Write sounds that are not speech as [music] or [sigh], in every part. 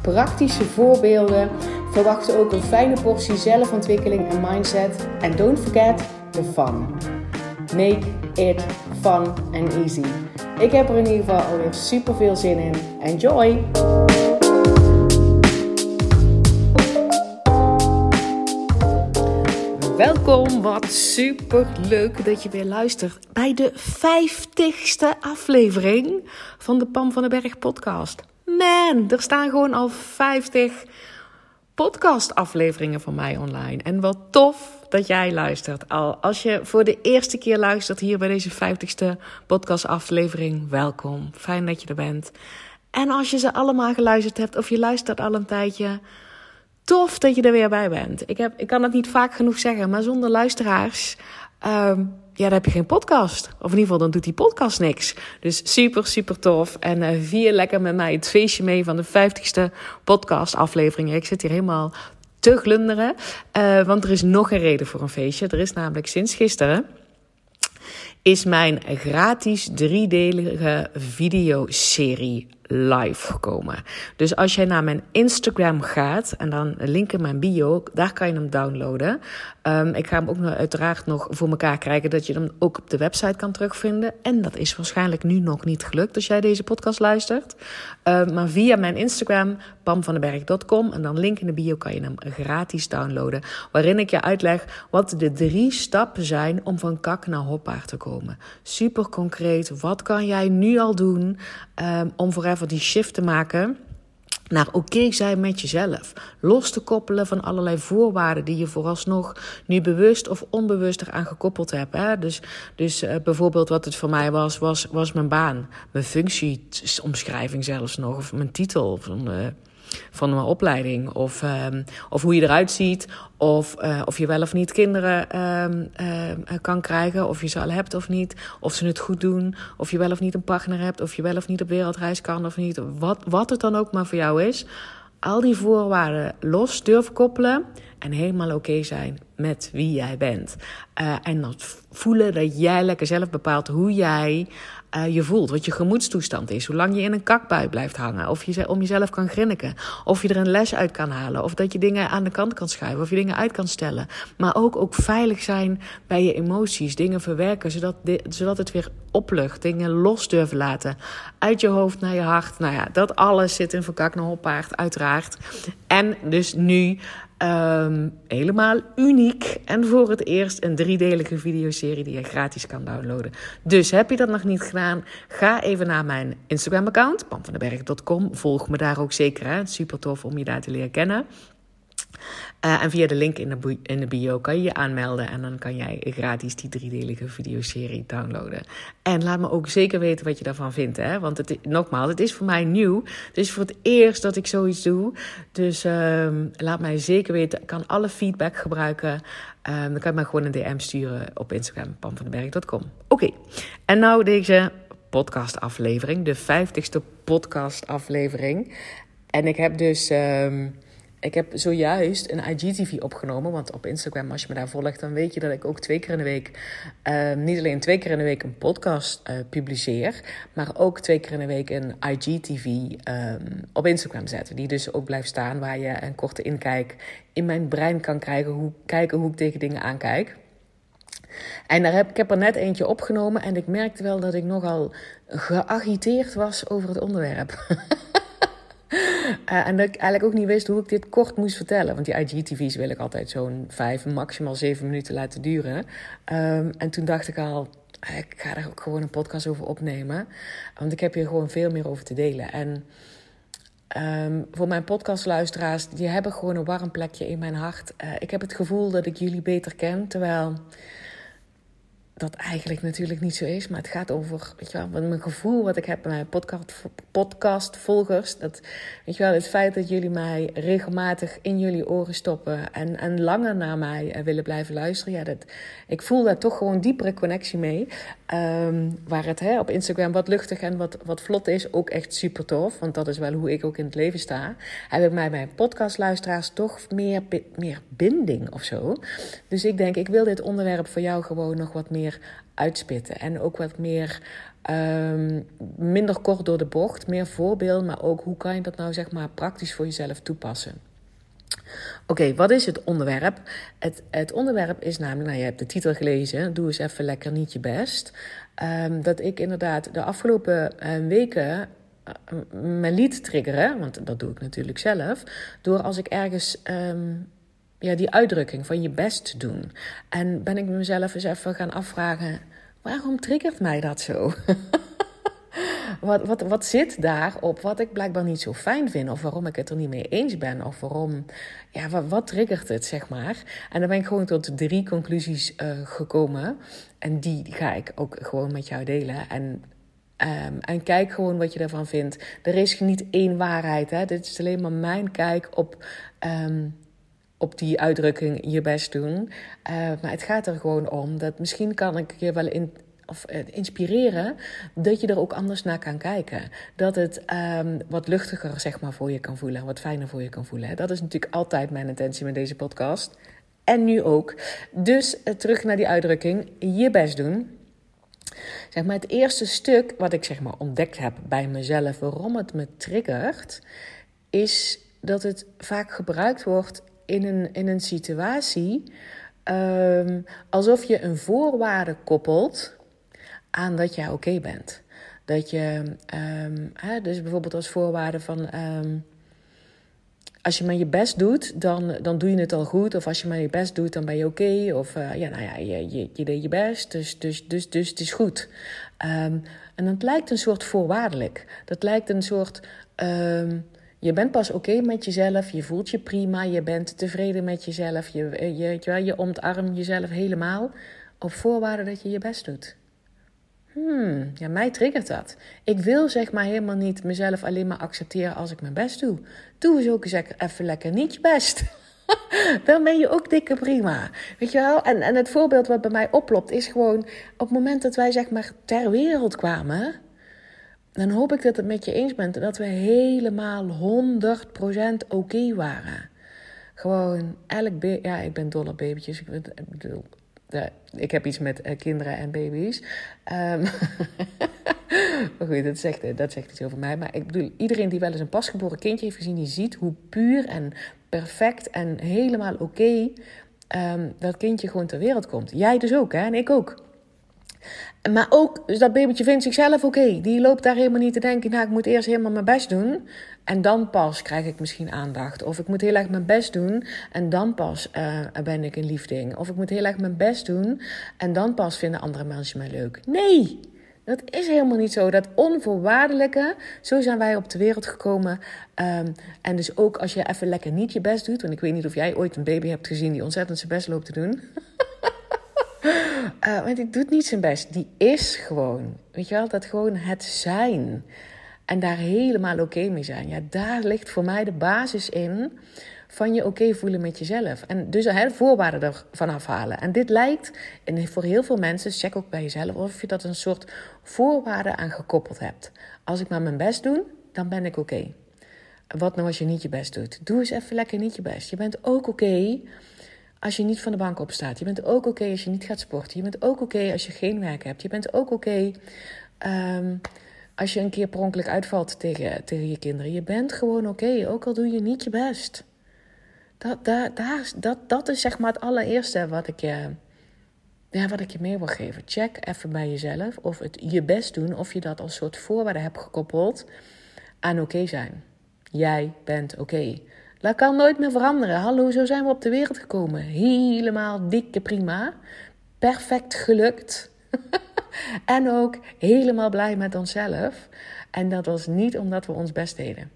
praktische voorbeelden. Verwacht ook een fijne portie zelfontwikkeling en mindset. En don't forget the fun. Make it fun and easy. Ik heb er in ieder geval alweer super veel zin in. Enjoy! Welkom, wat super leuk dat je weer luistert bij de 50ste aflevering van de Pam van den Berg podcast. Man, er staan gewoon al 50 podcastafleveringen van mij online. En wat tof dat jij luistert. Al als je voor de eerste keer luistert hier bij deze 50ste podcastaflevering, welkom. Fijn dat je er bent. En als je ze allemaal geluisterd hebt of je luistert al een tijdje, tof dat je er weer bij bent. Ik, heb, ik kan het niet vaak genoeg zeggen, maar zonder luisteraars. Um, ja, dan heb je geen podcast. Of in ieder geval, dan doet die podcast niks. Dus super, super tof. En uh, vier lekker met mij het feestje mee van de 50ste podcast aflevering. Ik zit hier helemaal te glunderen. Uh, want er is nog een reden voor een feestje. Er is namelijk sinds gisteren is mijn gratis driedelige videoserie live gekomen. Dus als jij naar mijn Instagram gaat en dan link in mijn bio, daar kan je hem downloaden. Um, ik ga hem ook uiteraard nog voor elkaar krijgen dat je hem ook op de website kan terugvinden. En dat is waarschijnlijk nu nog niet gelukt als jij deze podcast luistert. Um, maar via mijn Instagram, pamvandenberg.com en dan link in de bio kan je hem gratis downloaden. Waarin ik je uitleg wat de drie stappen zijn om van kak naar hoppaard te komen. Super concreet, wat kan jij nu al doen um, om die shift te maken naar oké zijn met jezelf. Los te koppelen van allerlei voorwaarden die je vooralsnog nu bewust of onbewust eraan gekoppeld hebt. Hè? Dus, dus uh, bijvoorbeeld wat het voor mij was, was, was mijn baan. Mijn functieomschrijving zelfs nog, of mijn titel. Van, uh, van mijn opleiding. Of, um, of hoe je eruit ziet. Of, uh, of je wel of niet kinderen um, uh, kan krijgen. Of je ze al hebt of niet. Of ze het goed doen. Of je wel of niet een partner hebt. Of je wel of niet op wereldreis kan of niet. Wat, wat het dan ook maar voor jou is. Al die voorwaarden los durven koppelen. En helemaal oké zijn met wie jij bent. Uh, en dat voelen dat jij lekker zelf bepaalt hoe jij uh, je voelt, wat je gemoedstoestand is, hoe lang je in een kakbui blijft hangen, of je om jezelf kan grinniken, of je er een les uit kan halen, of dat je dingen aan de kant kan schuiven, of je dingen uit kan stellen. Maar ook, ook veilig zijn bij je emoties, dingen verwerken, zodat, zodat het weer oplucht, dingen los durven laten, uit je hoofd naar je hart. Nou ja, dat alles zit in Verkak naar Hoppaard, uiteraard. En dus nu Um, helemaal uniek en voor het eerst een driedelige videoserie die je gratis kan downloaden. Dus heb je dat nog niet gedaan, ga even naar mijn Instagram-account, pamvandenberg.com. Volg me daar ook zeker, hè? super tof om je daar te leren kennen. Uh, en via de link in de, in de bio kan je je aanmelden en dan kan jij gratis die driedelige videoserie downloaden. En laat me ook zeker weten wat je daarvan vindt, hè? want het, nogmaals, het is voor mij nieuw. Het is voor het eerst dat ik zoiets doe. Dus uh, laat mij zeker weten. Ik kan alle feedback gebruiken. Um, dan kan je me gewoon een DM sturen op Instagram, pamvandenberg.com. Oké, en nou deze podcastaflevering, de 50ste podcastaflevering. En ik heb dus... Um, ik heb zojuist een IGTV opgenomen. Want op Instagram, als je me daar volgt, dan weet je dat ik ook twee keer in de week. Uh, niet alleen twee keer in de week een podcast uh, publiceer. Maar ook twee keer in de week een IGTV ehm, op Instagram zet. Die dus ook blijft staan. Waar je een korte inkijk in mijn brein kan krijgen. Hoe, kijken hoe ik tegen dingen aankijk. En daar heb, ik heb er net eentje opgenomen. En ik merkte wel dat ik nogal geagiteerd was over het onderwerp. [laughs] Uh, en dat ik eigenlijk ook niet wist hoe ik dit kort moest vertellen. Want die IGTV's wil ik altijd zo'n vijf, maximaal zeven minuten laten duren. Um, en toen dacht ik al, ik ga er ook gewoon een podcast over opnemen. Want ik heb hier gewoon veel meer over te delen. En um, voor mijn podcastluisteraars, die hebben gewoon een warm plekje in mijn hart. Uh, ik heb het gevoel dat ik jullie beter ken. Terwijl dat eigenlijk natuurlijk niet zo is. Maar het gaat over weet je wel, mijn gevoel wat ik heb bij mijn podcast, podcastvolgers. Dat, weet je wel, het feit dat jullie mij regelmatig in jullie oren stoppen en, en langer naar mij eh, willen blijven luisteren. Ja, dat, ik voel daar toch gewoon diepere connectie mee. Um, waar het hè, op Instagram wat luchtig en wat, wat vlot is, ook echt super tof. Want dat is wel hoe ik ook in het leven sta. Heb ik mij bij podcastluisteraars toch meer, meer binding of zo. Dus ik denk, ik wil dit onderwerp voor jou gewoon nog wat meer uitspitten. En ook wat meer, um, minder kort door de bocht, meer voorbeeld. Maar ook hoe kan je dat nou zeg maar praktisch voor jezelf toepassen. Oké, wat is het onderwerp? Het, het onderwerp is namelijk, nou je hebt de titel gelezen, doe eens even lekker niet je best. Um, dat ik inderdaad de afgelopen uh, weken uh, me liet triggeren, want dat doe ik natuurlijk zelf, door als ik ergens um, ja, die uitdrukking van je best doen. En ben ik mezelf eens even gaan afvragen: waarom triggert mij dat zo? [laughs] wat, wat, wat zit daarop wat ik blijkbaar niet zo fijn vind? Of waarom ik het er niet mee eens ben? Of waarom, ja, wat, wat triggert het, zeg maar? En dan ben ik gewoon tot drie conclusies uh, gekomen. En die ga ik ook gewoon met jou delen. En Um, en kijk gewoon wat je ervan vindt. Er is niet één waarheid. Hè? Dit is alleen maar mijn kijk op um, op die uitdrukking je best doen. Uh, maar het gaat er gewoon om dat misschien kan ik je wel in, of, uh, inspireren dat je er ook anders naar kan kijken. Dat het um, wat luchtiger zeg maar, voor je kan voelen, wat fijner voor je kan voelen. Dat is natuurlijk altijd mijn intentie met deze podcast. En nu ook. Dus uh, terug naar die uitdrukking, je best doen. Zeg maar, het eerste stuk wat ik zeg maar ontdekt heb bij mezelf, waarom het me triggert, is dat het vaak gebruikt wordt in een, in een situatie um, alsof je een voorwaarde koppelt aan dat jij oké bent. Dat je, um, hè, dus bijvoorbeeld als voorwaarde van. Um, als je maar je best doet, dan, dan doe je het al goed. Of als je maar je best doet, dan ben je oké. Of uh, ja, nou ja, je, je, deed je best, dus, dus, dus, dus het is goed. En dat lijkt een soort voorwaardelijk. Dat lijkt een soort. Je bent pas oké met jezelf, je voelt je prima, je bent tevreden met jezelf, je, je, je, je omarmt jezelf helemaal op voorwaarde dat je je best doet. Hmm, ja, mij triggert dat. Ik wil zeg maar helemaal niet mezelf alleen maar accepteren als ik mijn best doe. Doe eens ook eens even lekker niet je best. [laughs] Dan ben je ook dikke prima. Weet je wel? En, en het voorbeeld wat bij mij oplopt is gewoon... op het moment dat wij zeg maar ter wereld kwamen dan hoop ik dat het met je eens bent dat we helemaal 100% oké waren. Gewoon elk baby. Ja, ik ben dol op babytjes. Ik bedoel, ik heb iets met uh, kinderen en baby's. [laughs] Maar goed, dat zegt, dat zegt iets over mij. Maar ik bedoel, iedereen die wel eens een pasgeboren kindje heeft gezien, die ziet hoe puur en perfect en helemaal oké um, dat kindje gewoon ter wereld komt. Jij dus ook, hè? En ik ook. Maar ook, dus dat babytje vindt zichzelf oké. Die loopt daar helemaal niet te denken, nou, ik moet eerst helemaal mijn best doen. En dan pas krijg ik misschien aandacht. Of ik moet heel erg mijn best doen en dan pas uh, ben ik een liefding. Of ik moet heel erg mijn best doen en dan pas vinden andere mensen mij leuk. Nee, dat is helemaal niet zo. Dat onvoorwaardelijke, zo zijn wij op de wereld gekomen. Um, en dus ook als je even lekker niet je best doet. Want ik weet niet of jij ooit een baby hebt gezien die ontzettend zijn best loopt te doen. [laughs] Uh, [laughs] want die doet niet zijn best. Die is gewoon. Weet je wel, dat gewoon het zijn. En daar helemaal oké mee zijn. Ja, daar ligt voor mij de basis in van je oké voelen met jezelf. En dus voorwaarden ervan afhalen. En dit lijkt en voor heel veel mensen, check ook bij jezelf, of je dat een soort voorwaarden aan gekoppeld hebt. Als ik maar mijn best doe, dan ben ik oké. Wat nou als je niet je best doet? Doe eens even lekker niet je best. Je bent ook oké als je niet van de bank opstaat. Je bent ook oké als je niet gaat sporten. Je bent ook oké als je geen werk hebt. Je bent ook oké um, als je een keer per uitvalt tegen, tegen je kinderen. Je bent gewoon oké, ook al doe je niet je best. Dat, dat, dat, dat, dat is zeg maar het allereerste wat ik je, ja, wat ik je mee wil geven. Check even bij jezelf of het je best doen, of je dat als soort voorwaarde hebt gekoppeld aan oké zijn. Jij bent oké. Dat kan nooit meer veranderen. Hallo, zo zijn we op de wereld gekomen. Helemaal dikke prima. Perfect gelukt. [laughs] en ook helemaal blij met onszelf. En dat was niet omdat we ons best deden.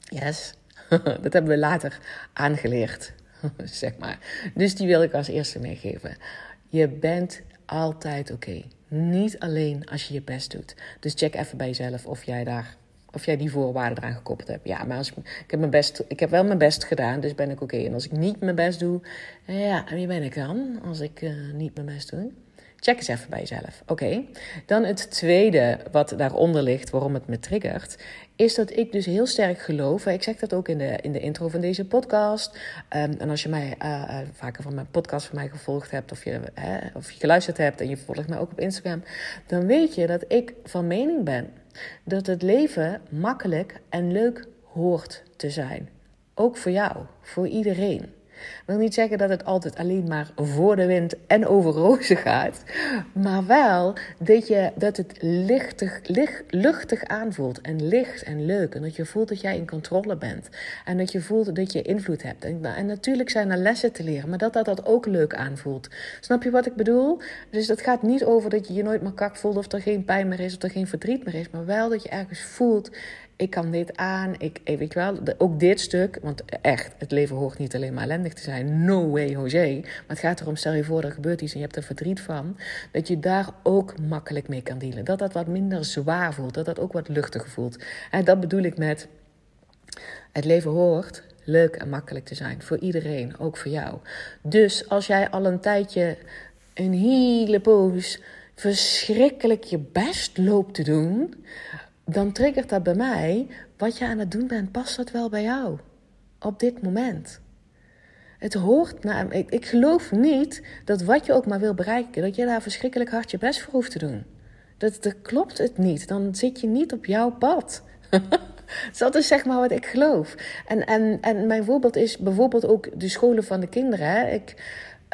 Yes, [laughs] dat hebben we later aangeleerd. [laughs] zeg maar. Dus die wil ik als eerste meegeven. Je bent altijd oké. Niet alleen als je je best doet. Dus check even bij jezelf of jij daar of jij die voorwaarden eraan gekoppeld hebt. Ja, maar als ik, ik, heb, mijn best, ik heb wel mijn best gedaan, dus ben ik oké. En als ik niet mijn best doe, ja, wie ben ik dan als ik uh, niet mijn best doe? Check eens even bij jezelf. Oké. Dan het tweede wat daaronder ligt, waarom het me triggert, is dat ik dus heel sterk geloof. Ik zeg dat ook in de, in de intro van deze podcast. Um, en als je mij uh, uh, vaker van mijn podcast van mij gevolgd hebt, of je, of je geluisterd hebt en je volgt mij ook op Instagram, dan weet je dat ik van mening ben dat het leven makkelijk en leuk hoort te zijn. Ook voor jou, voor iedereen. Wil niet zeggen dat het altijd alleen maar voor de wind en over rozen gaat. Maar wel dat, je, dat het lichtig, licht, luchtig aanvoelt. En licht en leuk. En dat je voelt dat jij in controle bent. En dat je voelt dat je invloed hebt. En, en natuurlijk zijn er lessen te leren. Maar dat, dat dat ook leuk aanvoelt. Snap je wat ik bedoel? Dus het gaat niet over dat je je nooit meer kak voelt. Of er geen pijn meer is. Of er geen verdriet meer is. Maar wel dat je ergens voelt ik kan dit aan. Ik, eh, weet wel, ook dit stuk. Want echt, het leven hoort niet alleen maar ellendig te zijn. No way, José. Maar het gaat erom, stel je voor, er gebeurt iets en je hebt er verdriet van. Dat je daar ook makkelijk mee kan dealen. Dat dat wat minder zwaar voelt. Dat dat ook wat luchtiger voelt. En dat bedoel ik met, het leven hoort leuk en makkelijk te zijn. Voor iedereen, ook voor jou. Dus als jij al een tijdje, een hele poos, verschrikkelijk je best loopt te doen dan triggert dat bij mij, wat je aan het doen bent, past dat wel bij jou? Op dit moment. Het hoort naar. Ik, ik geloof niet dat wat je ook maar wil bereiken, dat je daar verschrikkelijk hard je best voor hoeft te doen. Dat, klopt het niet. Dan zit je niet op jouw pad. [laughs] dat is zeg maar wat ik geloof. En, en, en mijn voorbeeld is bijvoorbeeld ook de scholen van de kinderen. Ik.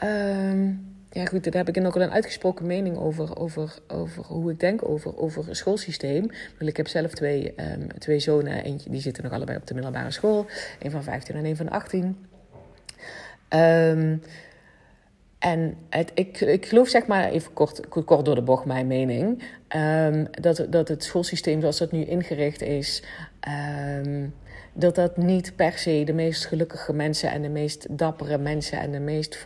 Uh, ja, goed, daar heb ik nog een uitgesproken mening over, over, over hoe ik denk over, over een schoolsysteem. Ik heb zelf twee, um, twee zonen, eentje, die zitten nog allebei op de middelbare school. Een van 15 en een van 18. Um, ehm, en het, ik, ik geloof, zeg maar, even kort, kort door de bocht, mijn mening, um, dat, dat het schoolsysteem zoals dat nu ingericht is, dat dat niet per se de meest gelukkige mensen en de meest dappere mensen en de meest,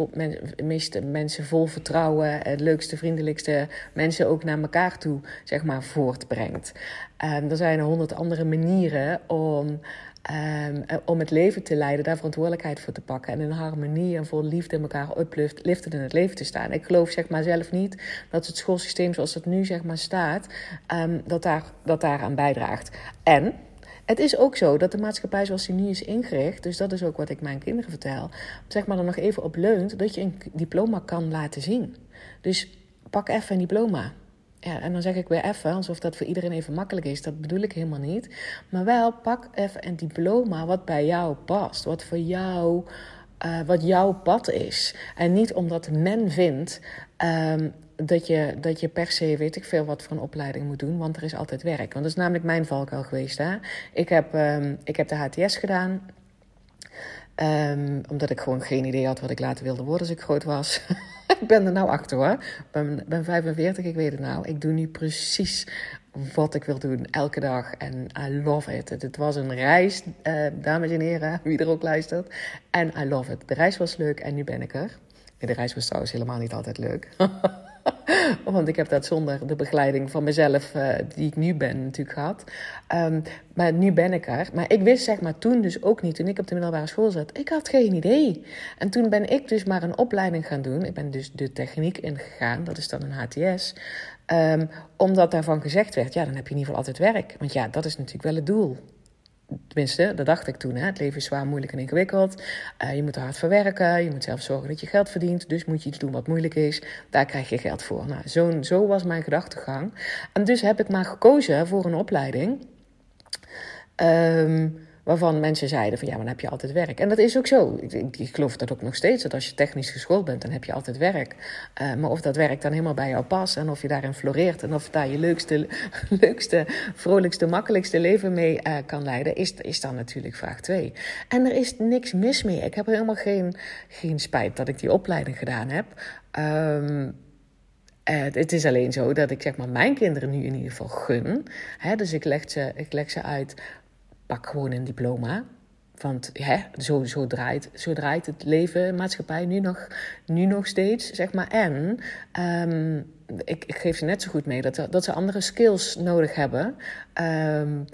meeste mensen vol vertrouwen, het leukste, vriendelijkste mensen ook naar elkaar toe, zeg maar, voortbrengt. Um, er zijn honderd andere manieren om. Um, om het leven te leiden, daar verantwoordelijkheid voor te pakken en in harmonie en vol liefde elkaar upliften in het leven te staan. Ik geloof zeg maar zelf niet dat het schoolsysteem zoals het nu zeg maar staat, um, dat, daar, dat daaraan bijdraagt. En het is ook zo dat de maatschappij zoals die nu is ingericht, dus dat is ook wat ik mijn kinderen vertel, zeg maar er nog even op leunt dat je een diploma kan laten zien. Dus pak even een diploma. Ja, en dan zeg ik weer even, alsof dat voor iedereen even makkelijk is. Dat bedoel ik helemaal niet. Maar wel, pak even een diploma wat bij jou past. Wat voor jou, uh, wat jouw pad is. En niet omdat men vindt um, dat je, dat je per se weet ik veel wat voor een opleiding moet doen, want er is altijd werk. Want dat is namelijk mijn valkuil geweest. Hè? Ik, heb, um, ik heb de HTS gedaan. Um, omdat ik gewoon geen idee had wat ik later wilde worden als ik groot was. [laughs] ik ben er nou achter hoor. Ik ben, ben 45, ik weet het nou. Ik doe nu precies wat ik wil doen, elke dag. En I love it. Het, was een reis, uh, dames en heren, [laughs] wie er ook luistert. En I love it. De reis was leuk en nu ben ik er. De reis was trouwens helemaal niet altijd leuk. [laughs] [laughs] Want ik heb dat zonder de begeleiding van mezelf, uh, die ik nu ben, natuurlijk gehad. Um, maar nu ben ik er. Maar ik wist zeg maar toen dus ook niet, toen ik op de middelbare school zat, ik had geen idee. En toen ben ik dus maar een opleiding gaan doen. Ik ben dus de techniek ingegaan, dat is dan een HTS. Ehm, omdat daarvan gezegd werd, ja, dan heb je in ieder geval altijd werk. Want ja, dat is natuurlijk wel het doel. Tenminste, dat dacht ik toen. Hè. Het leven is zwaar, moeilijk en ingewikkeld. Uh, je moet er hard voor werken. Je moet zelf zorgen dat je geld verdient. Dus moet je iets doen wat moeilijk is. Daar krijg je geld voor. Nou, zo, zo was mijn gedachtegang. En dus heb ik maar gekozen voor een opleiding. Um, waarvan mensen zeiden van ja, maar dan heb je altijd werk. En dat is ook zo. Ik, geloof dat ook nog steeds, dat als je technisch geschoold bent, dan heb je altijd werk. Uh, maar of dat werk dan helemaal bij jou past en of je daarin floreert en of daar je leukste, [laughs] leukste vrolijkste, makkelijkste leven mee uh, kan leiden, is, is dan natuurlijk vraag 2. En er is niks mis mee. Ik heb helemaal geen, geen spijt dat ik die opleiding gedaan heb. Um, uh, het is alleen zo dat ik zeg maar mijn kinderen nu in ieder geval gun. Hè, dus ik leg, ze, ik leg ze uit pak gewoon een diploma. want hè, zo, zo, draait, zo draait het leven, maatschappij nu nog, nu nog steeds, zeg maar. En um, ik, ik, geef ze net zo goed mee dat, dat ze andere skills nodig hebben. Um,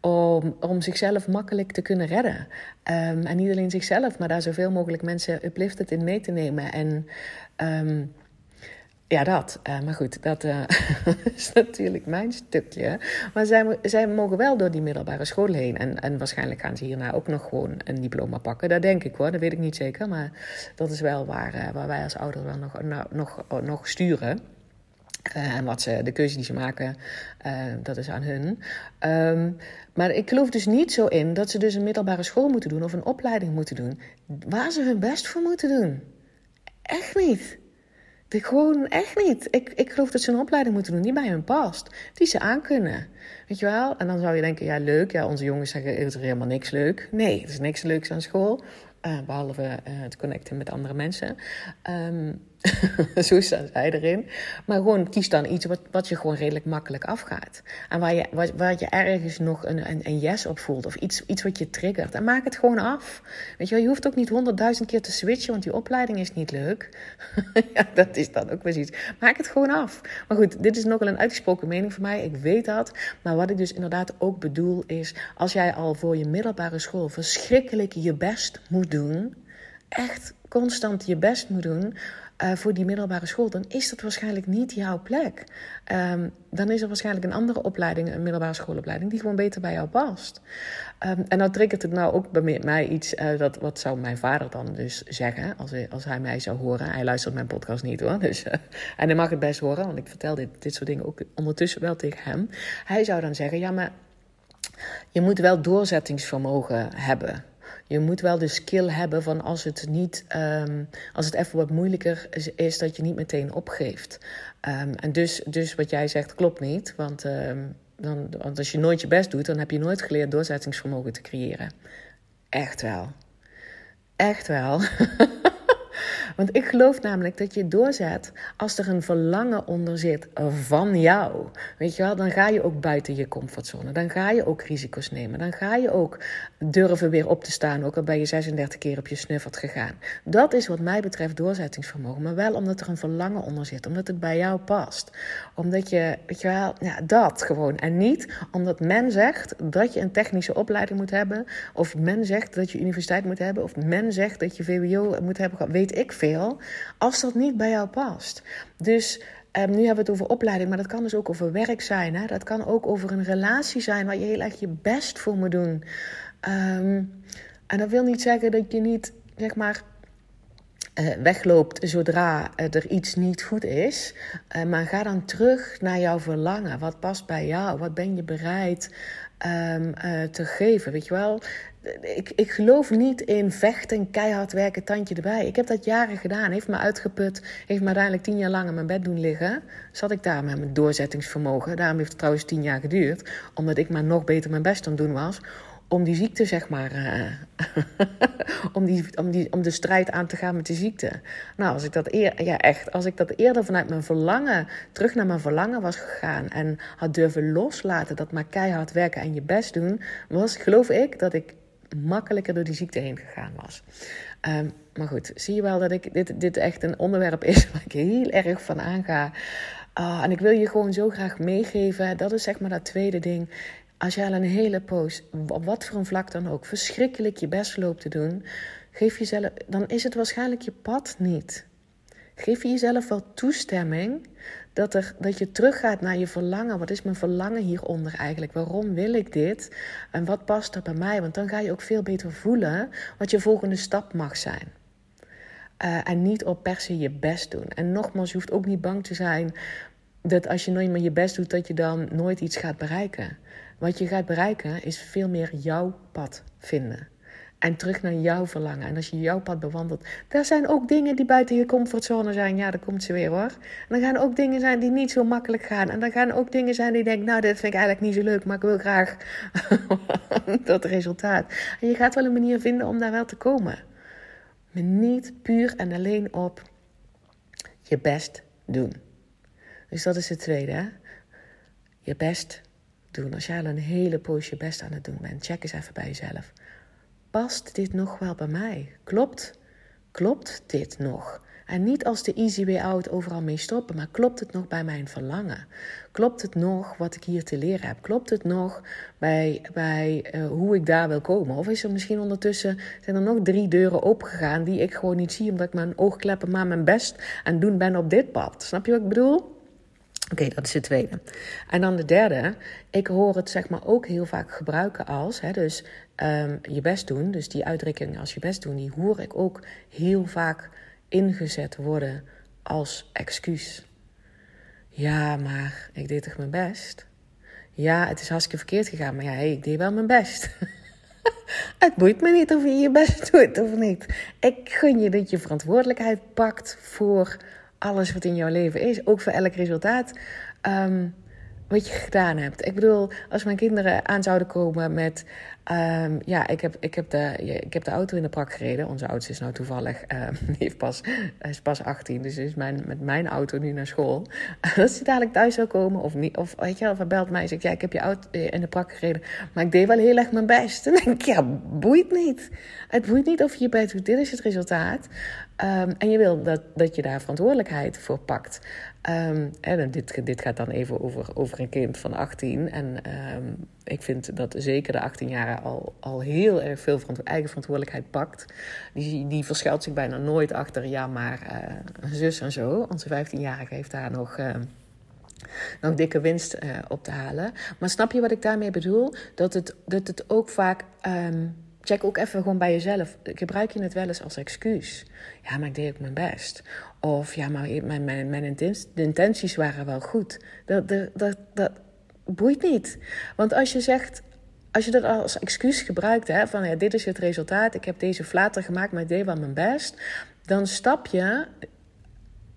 om, om zichzelf makkelijk te kunnen redden. Um, en niet alleen zichzelf, maar daar zoveel mogelijk mensen uplifted in mee te nemen. En ja, dat. Uh, maar goed, dat uh, [laughs] is natuurlijk mijn stukje. Maar zij, zij mogen wel door die middelbare school heen. En, en waarschijnlijk gaan ze hierna ook nog gewoon een diploma pakken. Dat denk ik hoor, dat weet ik niet zeker. Maar dat is wel waar, uh, waar wij als ouders wel nog, nog, nog sturen. En wat ze, de keuze die ze maken, dat is aan hun. Um, maar ik geloof dus niet zo in dat ze dus een middelbare school moeten doen of een opleiding moeten doen. Waar ze hun best voor moeten doen. Echt niet. Gewoon echt niet. Ik, ik geloof dat ze een opleiding moeten doen die bij hun past. Die ze aankunnen. Weet je wel? En dan zou je denken, ja leuk. Ja, onze jongens zeggen, is er helemaal niks leuk. Nee, er is niks leuks aan school. Uh, behalve uh, het connecten met andere mensen. Um, [laughs] zo staan zij erin. Maar gewoon kies dan iets wat, wat je gewoon redelijk makkelijk afgaat. En waar je, waar, waar je ergens nog een, een, een, yes op voelt. Of iets, iets wat je triggert. En maak het gewoon af. Weet je wel, je hoeft ook niet honderdduizend keer te switchen. Want die opleiding is niet leuk. [laughs] ja, dat is dan ook weer iets. Maak het gewoon af. Maar goed, dit is nogal een uitgesproken mening van mij. Ik weet dat. Maar wat ik dus inderdaad ook bedoel is... Als jij al voor je middelbare school verschrikkelijk je best moet doen... Echt constant je best moet doen uh, voor die middelbare school, dan is dat waarschijnlijk niet jouw plek. Um, dan is er waarschijnlijk een andere opleiding, een middelbare schoolopleiding, die gewoon beter bij jou past. Um, en dan triggert het nou ook bij mij iets, uh, dat, wat zou mijn vader dan dus zeggen, als hij, als hij mij zou horen. Hij luistert mijn podcast niet hoor, dus, uh, en hij mag het best horen, want ik vertel dit, dit soort dingen ook ondertussen wel tegen hem. Hij zou dan zeggen, ja maar je moet wel doorzettingsvermogen hebben. Je moet wel de skill hebben van als het niet, um, als het even wat moeilijker is, dat je niet meteen opgeeft. Um, en dus, dus wat jij zegt klopt niet. Want, um, dan, want als je nooit je best doet, dan heb je nooit geleerd doorzettingsvermogen te creëren. Echt wel. Echt wel. [laughs] Want ik geloof namelijk dat je doorzet als er een verlangen onder zit van jou. Weet je wel, dan ga je ook buiten je comfortzone. Dan ga je ook risico's nemen. Dan ga je ook durven weer op te staan, ook al ben je 36 keer op je snuffert gegaan. Dat is wat mij betreft doorzettingsvermogen. Maar wel omdat er een verlangen onder zit. Omdat het bij jou past. Omdat je, weet je wel, ja, dat gewoon. En niet omdat men zegt dat je een technische opleiding moet hebben. Of men zegt dat je universiteit moet hebben. Of men zegt dat je VWO moet hebben. Weet ik veel als dat niet bij jou past. Dus um, nu hebben we het over opleiding, maar dat kan dus ook over werk zijn. Hè? Dat kan ook over een relatie zijn waar je heel erg je best voor moet doen. Um, en dat wil niet zeggen dat je niet, zeg maar, wegloopt zodra er iets niet goed is. Uh, maar ga dan terug naar jouw verlangen. Wat past bij jou? Wat ben je bereid uh, te geven? Weet je wel? ik, ik geloof niet in vechten, keihard werken, tandje erbij. Ik heb dat jaren gedaan. Heeft me uitgeput. Heeft me uiteindelijk tien jaar lang in mijn bed doen liggen. Zat ik daar met mijn doorzettingsvermogen. Daarom heeft het trouwens tien jaar geduurd. Omdat ik maar nog beter mijn best aan het doen was. Om die ziekte, zeg maar. Uh, [laughs] om, die, om, die, om de strijd aan te gaan met de ziekte. Nou, als ik dat eer, ja, echt. Als ik dat eerder vanuit mijn verlangen. terug naar mijn verlangen was gegaan. en had durven loslaten dat maar keihard werken en je best doen. was, geloof ik, dat ik makkelijker door die ziekte heen gegaan was. Um, maar goed, zie je wel dat ik, dit, dit echt een onderwerp is [laughs] waar ik heel erg van aanga. Uh, en ik wil je gewoon zo graag meegeven. Dat is zeg maar dat tweede ding. Als jij al een hele poos, op wat voor een vlak dan ook, verschrikkelijk je best loopt te doen, geef jezelf, dan is het waarschijnlijk je pad niet. Geef je jezelf wel toestemming dat, er, dat je teruggaat naar je verlangen. Wat is mijn verlangen hieronder eigenlijk? Waarom wil ik dit? En wat past er bij mij? Want dan ga je ook veel beter voelen wat je volgende stap mag zijn. Uh, en niet op per se je best doen. En nogmaals, je hoeft ook niet bang te zijn dat als je nooit meer je best doet, dat je dan nooit iets gaat bereiken. Wat je gaat bereiken is veel meer jouw pad vinden. En terug naar jouw verlangen. En als je jouw pad bewandelt. Daar zijn ook dingen die buiten je comfortzone zijn. Ja, daar komt ze weer hoor. En dan gaan ook dingen zijn die niet zo makkelijk gaan. En dan gaan ook dingen zijn die denkt. Nou, dit vind ik eigenlijk niet zo leuk. Maar ik wil graag [laughs] dat resultaat. En je gaat wel een manier vinden om daar wel te komen. Maar niet puur en alleen op je best doen. Dus dat is het tweede. Hè? Je best Als jij al een hele poos je best aan het doen bent. Check eens even bij jezelf past dit nog wel bij mij? Klopt, klopt dit nog? En niet als de easy way out overal mee stoppen, maar klopt het nog bij mijn verlangen? Klopt het nog wat ik hier te leren heb? Klopt het nog bij, bij uh, hoe ik daar wil komen? Of is er misschien ondertussen, zijn er nog drie deuren opengegaan die ik gewoon niet zie, omdat ik mijn oogkleppen maar mijn best aan doen ben op dit pad? Snap je wat ik bedoel? Oké, dat is de tweede. En dan de derde. Ik hoor het zeg maar ook heel vaak gebruiken als, hè, dus um, je best doen. Dus die uitdrukking als je best doen, die hoor ik ook heel vaak ingezet worden als excuus. Ja, maar ik deed toch mijn best? Ja, het is hartstikke verkeerd gegaan, maar ja, ik deed wel mijn best. [laughs] het boeit me niet of je je best doet of niet. Ik gun je dat je verantwoordelijkheid pakt voor alles wat in jouw leven is, ook voor elk resultaat. Um, wat je gedaan hebt. Ik bedoel, als mijn kinderen aan zouden komen met. Um, ja, ik heb, ik, heb de, ik heb de auto in de prak gereden. Onze oudste is nou toevallig. [laughs] Uh, heeft pas, is pas 18, dus is mijn, met mijn auto nu naar school. [laughs] Als hij dadelijk thuis zou komen, of niet. Of weet je, of hij belt mij en zegt: Ja, ik heb je auto in de prak gereden. Maar ik deed wel heel erg mijn best. [laughs] Dan denk ik: Ja, boeit niet. Het boeit niet of je je. Dit is het resultaat. Um, en je wil dat, dat je daar verantwoordelijkheid voor pakt. En dit, dit gaat dan even over, over een kind van 18. En um, ik vind dat zeker de 18 jaar al, al heel erg veel eigen verantwoordelijkheid pakt. Die, die verschuilt zich bijna nooit achter, ja, maar uh, zus en zo. Onze 15-jarige heeft daar nog. Nog dikke winst uh, op te halen. Maar snap je wat ik daarmee bedoel? Dat het, dat het ook vaak check ook even gewoon bij jezelf. Gebruik je het wel eens als excuus? Ja, maar ik deed ook mijn best. Of ja, maar mijn, mijn, mijn intenties waren wel goed. Dat, dat, dat, dat boeit niet. Want als je zegt, als je dat als excuus gebruikt, hè, van ja, dit is het resultaat, ik heb deze flater gemaakt, maar ik deed wel mijn best, dan stap je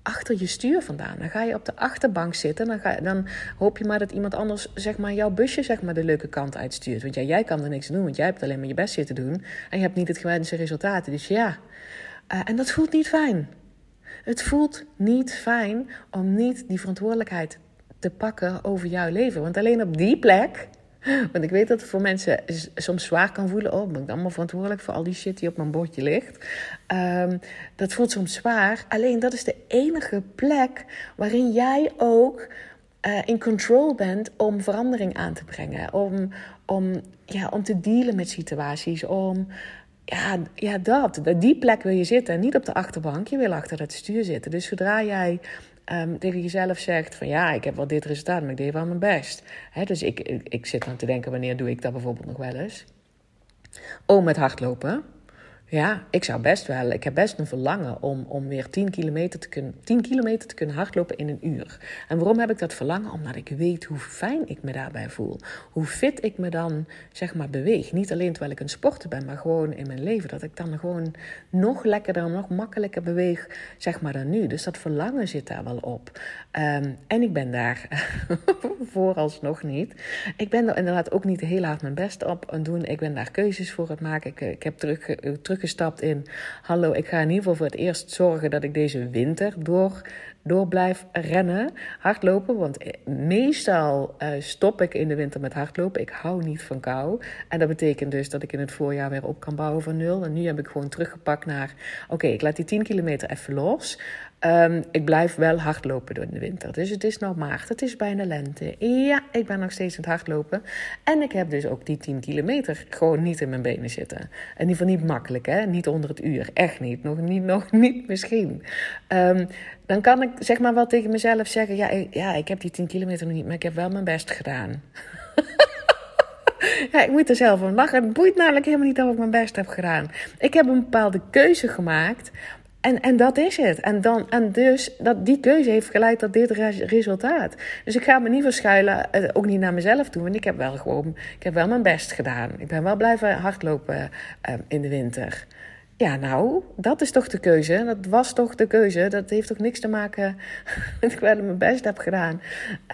achter je stuur vandaan. Dan ga je op de achterbank zitten. Dan, ga, dan hoop je maar dat iemand anders zeg maar, jouw busje zeg maar, de leuke kant uitstuurt. Want ja, jij kan er niks doen, want jij hebt alleen maar je best zitten doen. En je hebt niet het gewenste resultaten. Dus ja, uh, en dat voelt niet fijn. Het voelt niet fijn om niet die verantwoordelijkheid te pakken over jouw leven. Want alleen op die plek want ik weet dat het voor mensen soms zwaar kan voelen. Oh, ben ik dan maar verantwoordelijk voor al die shit die op mijn bordje ligt? Um, dat voelt soms zwaar. Alleen dat is de enige plek waarin jij ook uh, in control bent om verandering aan te brengen. Om, om, ja, om te dealen met situaties. Om ja, ja, dat. Die plek wil je zitten. Niet op de achterbank. Je wil achter het stuur zitten. Dus zodra jij um, tegen jezelf zegt van ja, ik heb wel dit resultaat, maar ik deed wel mijn best. dus ik, ik, zit dan te denken, wanneer doe ik dat bijvoorbeeld nog wel eens? Oh, met hardlopen. Ja, ik zou best wel. Ik heb best een verlangen om, om weer 10 kilometer, te kunnen, 10 kilometer te kunnen hardlopen in een uur. En waarom heb ik dat verlangen? Omdat ik weet hoe fijn ik me daarbij voel. Hoe fit ik me dan, zeg maar, beweeg. Niet alleen terwijl ik een sporter ben, maar gewoon in mijn leven. Dat ik dan gewoon nog lekkerder, nog makkelijker beweeg, zeg maar, dan nu. Dus dat verlangen zit daar wel op. Um, en ik ben daar [laughs] vooralsnog niet. Ik ben er inderdaad ook niet heel hard mijn best op aan doen. Ik ben daar keuzes voor het maken. Ik, ik heb terug, terug gestapt in: hallo, ik ga in ieder geval voor het eerst zorgen dat ik deze winter door, door blijf rennen, hardlopen. Want eh, meestal uh, stop ik in de winter met hardlopen. Ik hou niet van kou. En dat betekent dus dat ik in het voorjaar weer op kan bouwen van nul. En nu heb ik gewoon teruggepakt naar: oké, ik laat die 10 kilometer even los. Um, ik blijf wel hardlopen door de winter. Dus het is nou maart, het is bijna lente. Ja, ik ben nog steeds aan het hardlopen. En ik heb dus ook die 10 kilometer gewoon niet in mijn benen zitten. In ieder geval niet makkelijk, hè? Niet onder het uur. Echt niet. Nog niet, nog [laughs] niet misschien. Um, dan kan ik zeg maar wel tegen mezelf zeggen: ja ik, ja, ik heb die 10 kilometer nog niet, maar ik heb wel mijn best gedaan. [laughs] Ja, ik moet er zelf van lachen. Het boeit namelijk helemaal niet of ik mijn best heb gedaan. Ik heb een bepaalde keuze gemaakt en, en dat is het. En, dan, en dus dat, die keuze heeft geleid tot dit resultaat. Dus ik ga me niet verschuilen, eh, ook niet naar mezelf toe. Want ik heb wel gewoon, ik heb wel mijn best gedaan. Ik ben wel blijven hardlopen uh, in de winter. Ja, nou, dat is toch de keuze. Dat was toch de keuze. Dat heeft toch niks te maken [laughs] dat ik wel mijn best heb gedaan.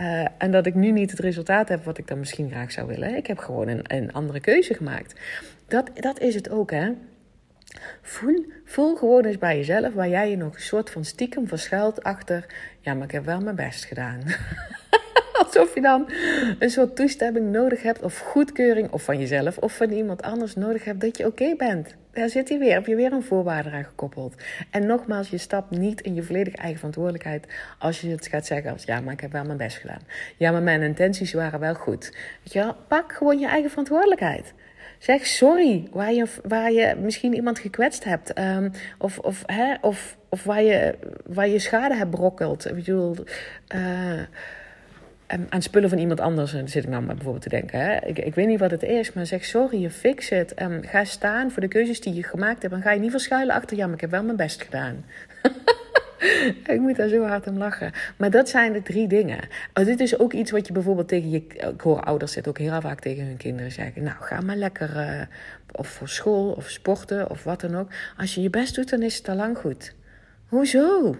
Uh, en dat ik nu niet het resultaat heb wat ik dan misschien graag zou willen. Ik heb gewoon een, een andere keuze gemaakt. Dat, dat is het ook, hè. Voel, voel gewoon eens bij jezelf waar jij je nog een soort van stiekem verschuilt achter. Ja, maar ik heb wel mijn best gedaan. [laughs] Alsof je dan een soort toestemming nodig hebt, of goedkeuring, of van jezelf, of van iemand anders nodig hebt dat je oké bent. Daar zit hij weer, heb je weer een voorwaarde aan gekoppeld. En nogmaals, je stapt niet in je volledige eigen verantwoordelijkheid als je het gaat zeggen als ja, maar ik heb wel mijn best gedaan. Ja, maar mijn intenties waren wel goed. Weet je wel, pak gewoon je eigen verantwoordelijkheid. Zeg sorry waar je, waar je misschien iemand gekwetst hebt. Um, of, of, hè, of, of waar, je, waar je schade hebt brokkeld. Ik bedoel, uh, aan spullen van iemand anders en zit ik nou maar bijvoorbeeld te denken. Hè? Ik, ik weet niet wat het is, maar zeg sorry, je fix het. Um, ga staan voor de keuzes die je gemaakt hebt. En ga je niet verschuilen achter, ja, maar ik heb wel mijn best gedaan. [laughs] [laughs] ik moet daar zo hard om lachen. Maar dat zijn de drie dingen. Oh, dit is ook iets wat je bijvoorbeeld tegen je... Ik hoor ouders dit ook heel vaak tegen hun kinderen zeggen. Nou, ga maar lekker... Uh, of voor school, of sporten, of wat dan ook. Als je je best doet, dan is het al lang goed. Hoezo?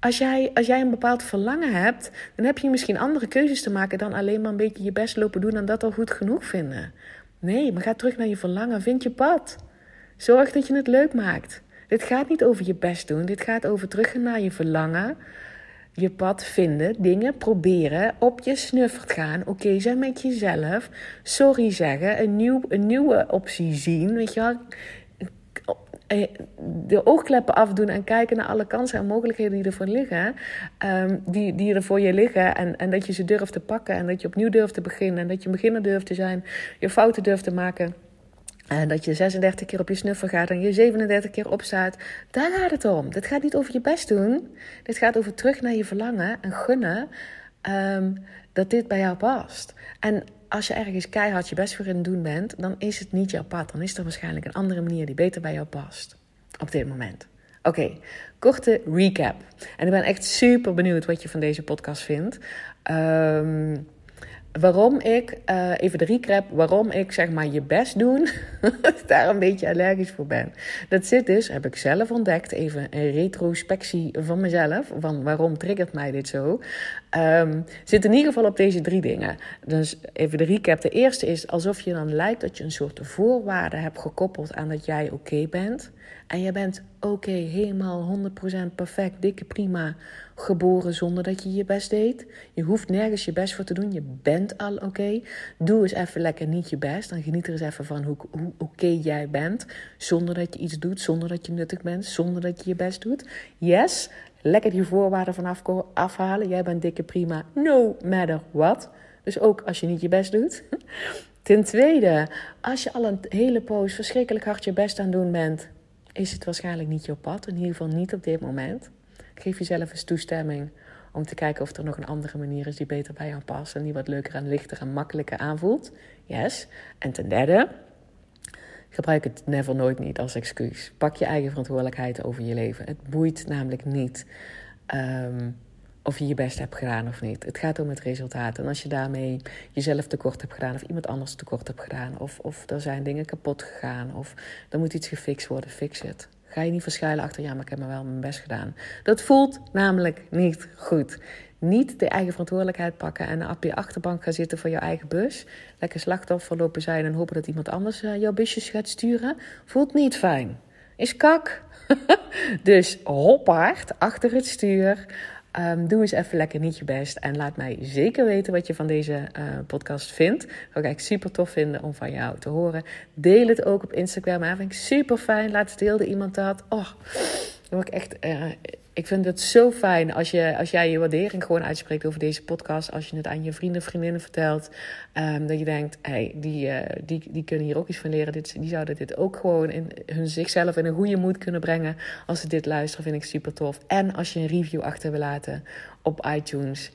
Als jij, als jij een bepaald verlangen hebt, dan heb je misschien andere keuzes te maken dan alleen maar een beetje je best lopen doen en dat al goed genoeg vinden. Nee, maar ga terug naar je verlangen. Vind je pad. Zorg dat je het leuk maakt. Dit gaat niet over je best doen. Dit gaat over terug naar je verlangen. Je pad vinden, dingen proberen, op je snuffert gaan, oké zijn met jezelf, sorry zeggen, een, nieuw, een nieuwe optie zien, weet je wel. Eh, de oogkleppen afdoen en kijken naar alle kansen en mogelijkheden die ervoor liggen, um, die, die er voor je liggen en, en dat je ze durft te pakken en dat je opnieuw durft te beginnen en dat je beginner durft te zijn, je fouten durft te maken. En dat je 36 keer op je snuffer gaat en je 37 keer opstaat. Daar gaat het om. Dit gaat niet over je best doen. Dit gaat over terug naar je verlangen en gunnen um, dat dit bij jou past. En als je ergens keihard je best voor in doen bent, dan is het niet jouw pad. Dan is er waarschijnlijk een andere manier die beter bij jou past. Op dit moment. Oké, korte recap. En ik ben echt super benieuwd wat je van deze podcast vindt. Um, waarom ik, uh, even de recap, waarom ik zeg maar je best doen, [laughs] daar een beetje allergisch voor ben. Dat zit dus, heb ik zelf ontdekt, even een retrospectie van mezelf, van waarom triggert mij dit zo. Um, zit in ieder geval op deze drie dingen. Dus even de recap. De eerste is alsof je dan lijkt dat je een soort voorwaarde hebt gekoppeld aan dat jij oké bent. En je bent oké, helemaal 100% perfect, dikke prima geboren zonder dat je je best deed. Je hoeft nergens je best voor te doen. Je bent al oké. Doe eens even lekker niet je best. Dan geniet er eens even van hoe, hoe oké jij bent. Zonder dat je iets doet, zonder dat je nuttig bent, zonder dat je je best doet. Yes, lekker die voorwaarden vanaf afhalen. Jij bent dikke prima, no matter what. Dus ook als je niet je best doet. [laughs] Ten tweede, als je al een hele poos verschrikkelijk hard je best aan doen bent, is het waarschijnlijk niet jouw pad. In ieder geval niet op dit moment. Geef jezelf eens toestemming om te kijken of er nog een andere manier is die beter bij jou past en die wat leuker en lichter en makkelijker aanvoelt. Yes. En ten derde, gebruik het never nooit niet als excuus. Pak je eigen verantwoordelijkheid over je leven. Het boeit namelijk niet um, of je je best hebt gedaan of niet. Het gaat om het resultaat. En als je daarmee jezelf tekort hebt gedaan of iemand anders tekort hebt gedaan, of, of er zijn dingen kapot gegaan, of er moet iets gefixt worden, fix het. Ga je niet verschuilen achter, ja, maar ik heb me wel mijn best gedaan. Dat voelt namelijk niet goed. Niet de eigen verantwoordelijkheid pakken en op je achterbank gaan zitten voor je eigen bus. Lekker slachtoffer lopen zijn en hopen dat iemand anders uh, jouw busjes gaat sturen. Voelt niet fijn. Is kak. [laughs] dus hoppaard achter het stuur. Um, doe eens even lekker niet je best. En laat mij zeker weten wat je van deze uh, podcast vindt. Dat zou ik super tof vinden om van jou te horen. Deel het ook op Instagram. Dat vind ik super fijn. Laatst deelde iemand dat. Oh, dan word ik echt... Uh, ik vind het zo fijn als, je, als jij je waardering gewoon uitspreekt over deze podcast. Als je het aan je vrienden, vriendinnen vertelt. Um, dat je denkt, hey, die, uh, die, die kunnen hier ook iets van leren. Dit, die zouden dit ook gewoon in hun zichzelf in een goede moed kunnen brengen. Als ze dit luisteren, vind ik super tof. En als je een review achter wil laten op iTunes.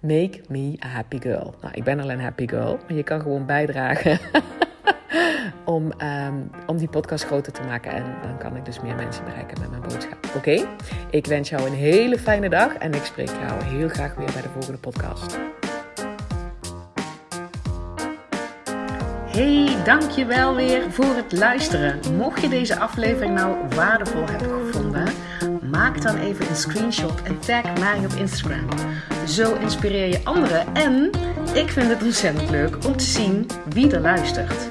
Make me a happy girl. Nou, ik ben al een happy girl, maar je kan gewoon bijdragen. [laughs] om, um, om die podcast groter te maken. En dan kan ik dus meer mensen bereiken met mijn boodschap. Oké? Ik wens jou een hele fijne dag en ik spreek jou heel graag weer bij de volgende podcast. Hey, dankjewel weer voor het luisteren. Mocht je deze aflevering nou waardevol hebben gevonden, maak dan even een screenshot en tag mij op Instagram. Zo inspireer je anderen en ik vind het ontzettend leuk om te zien wie er luistert.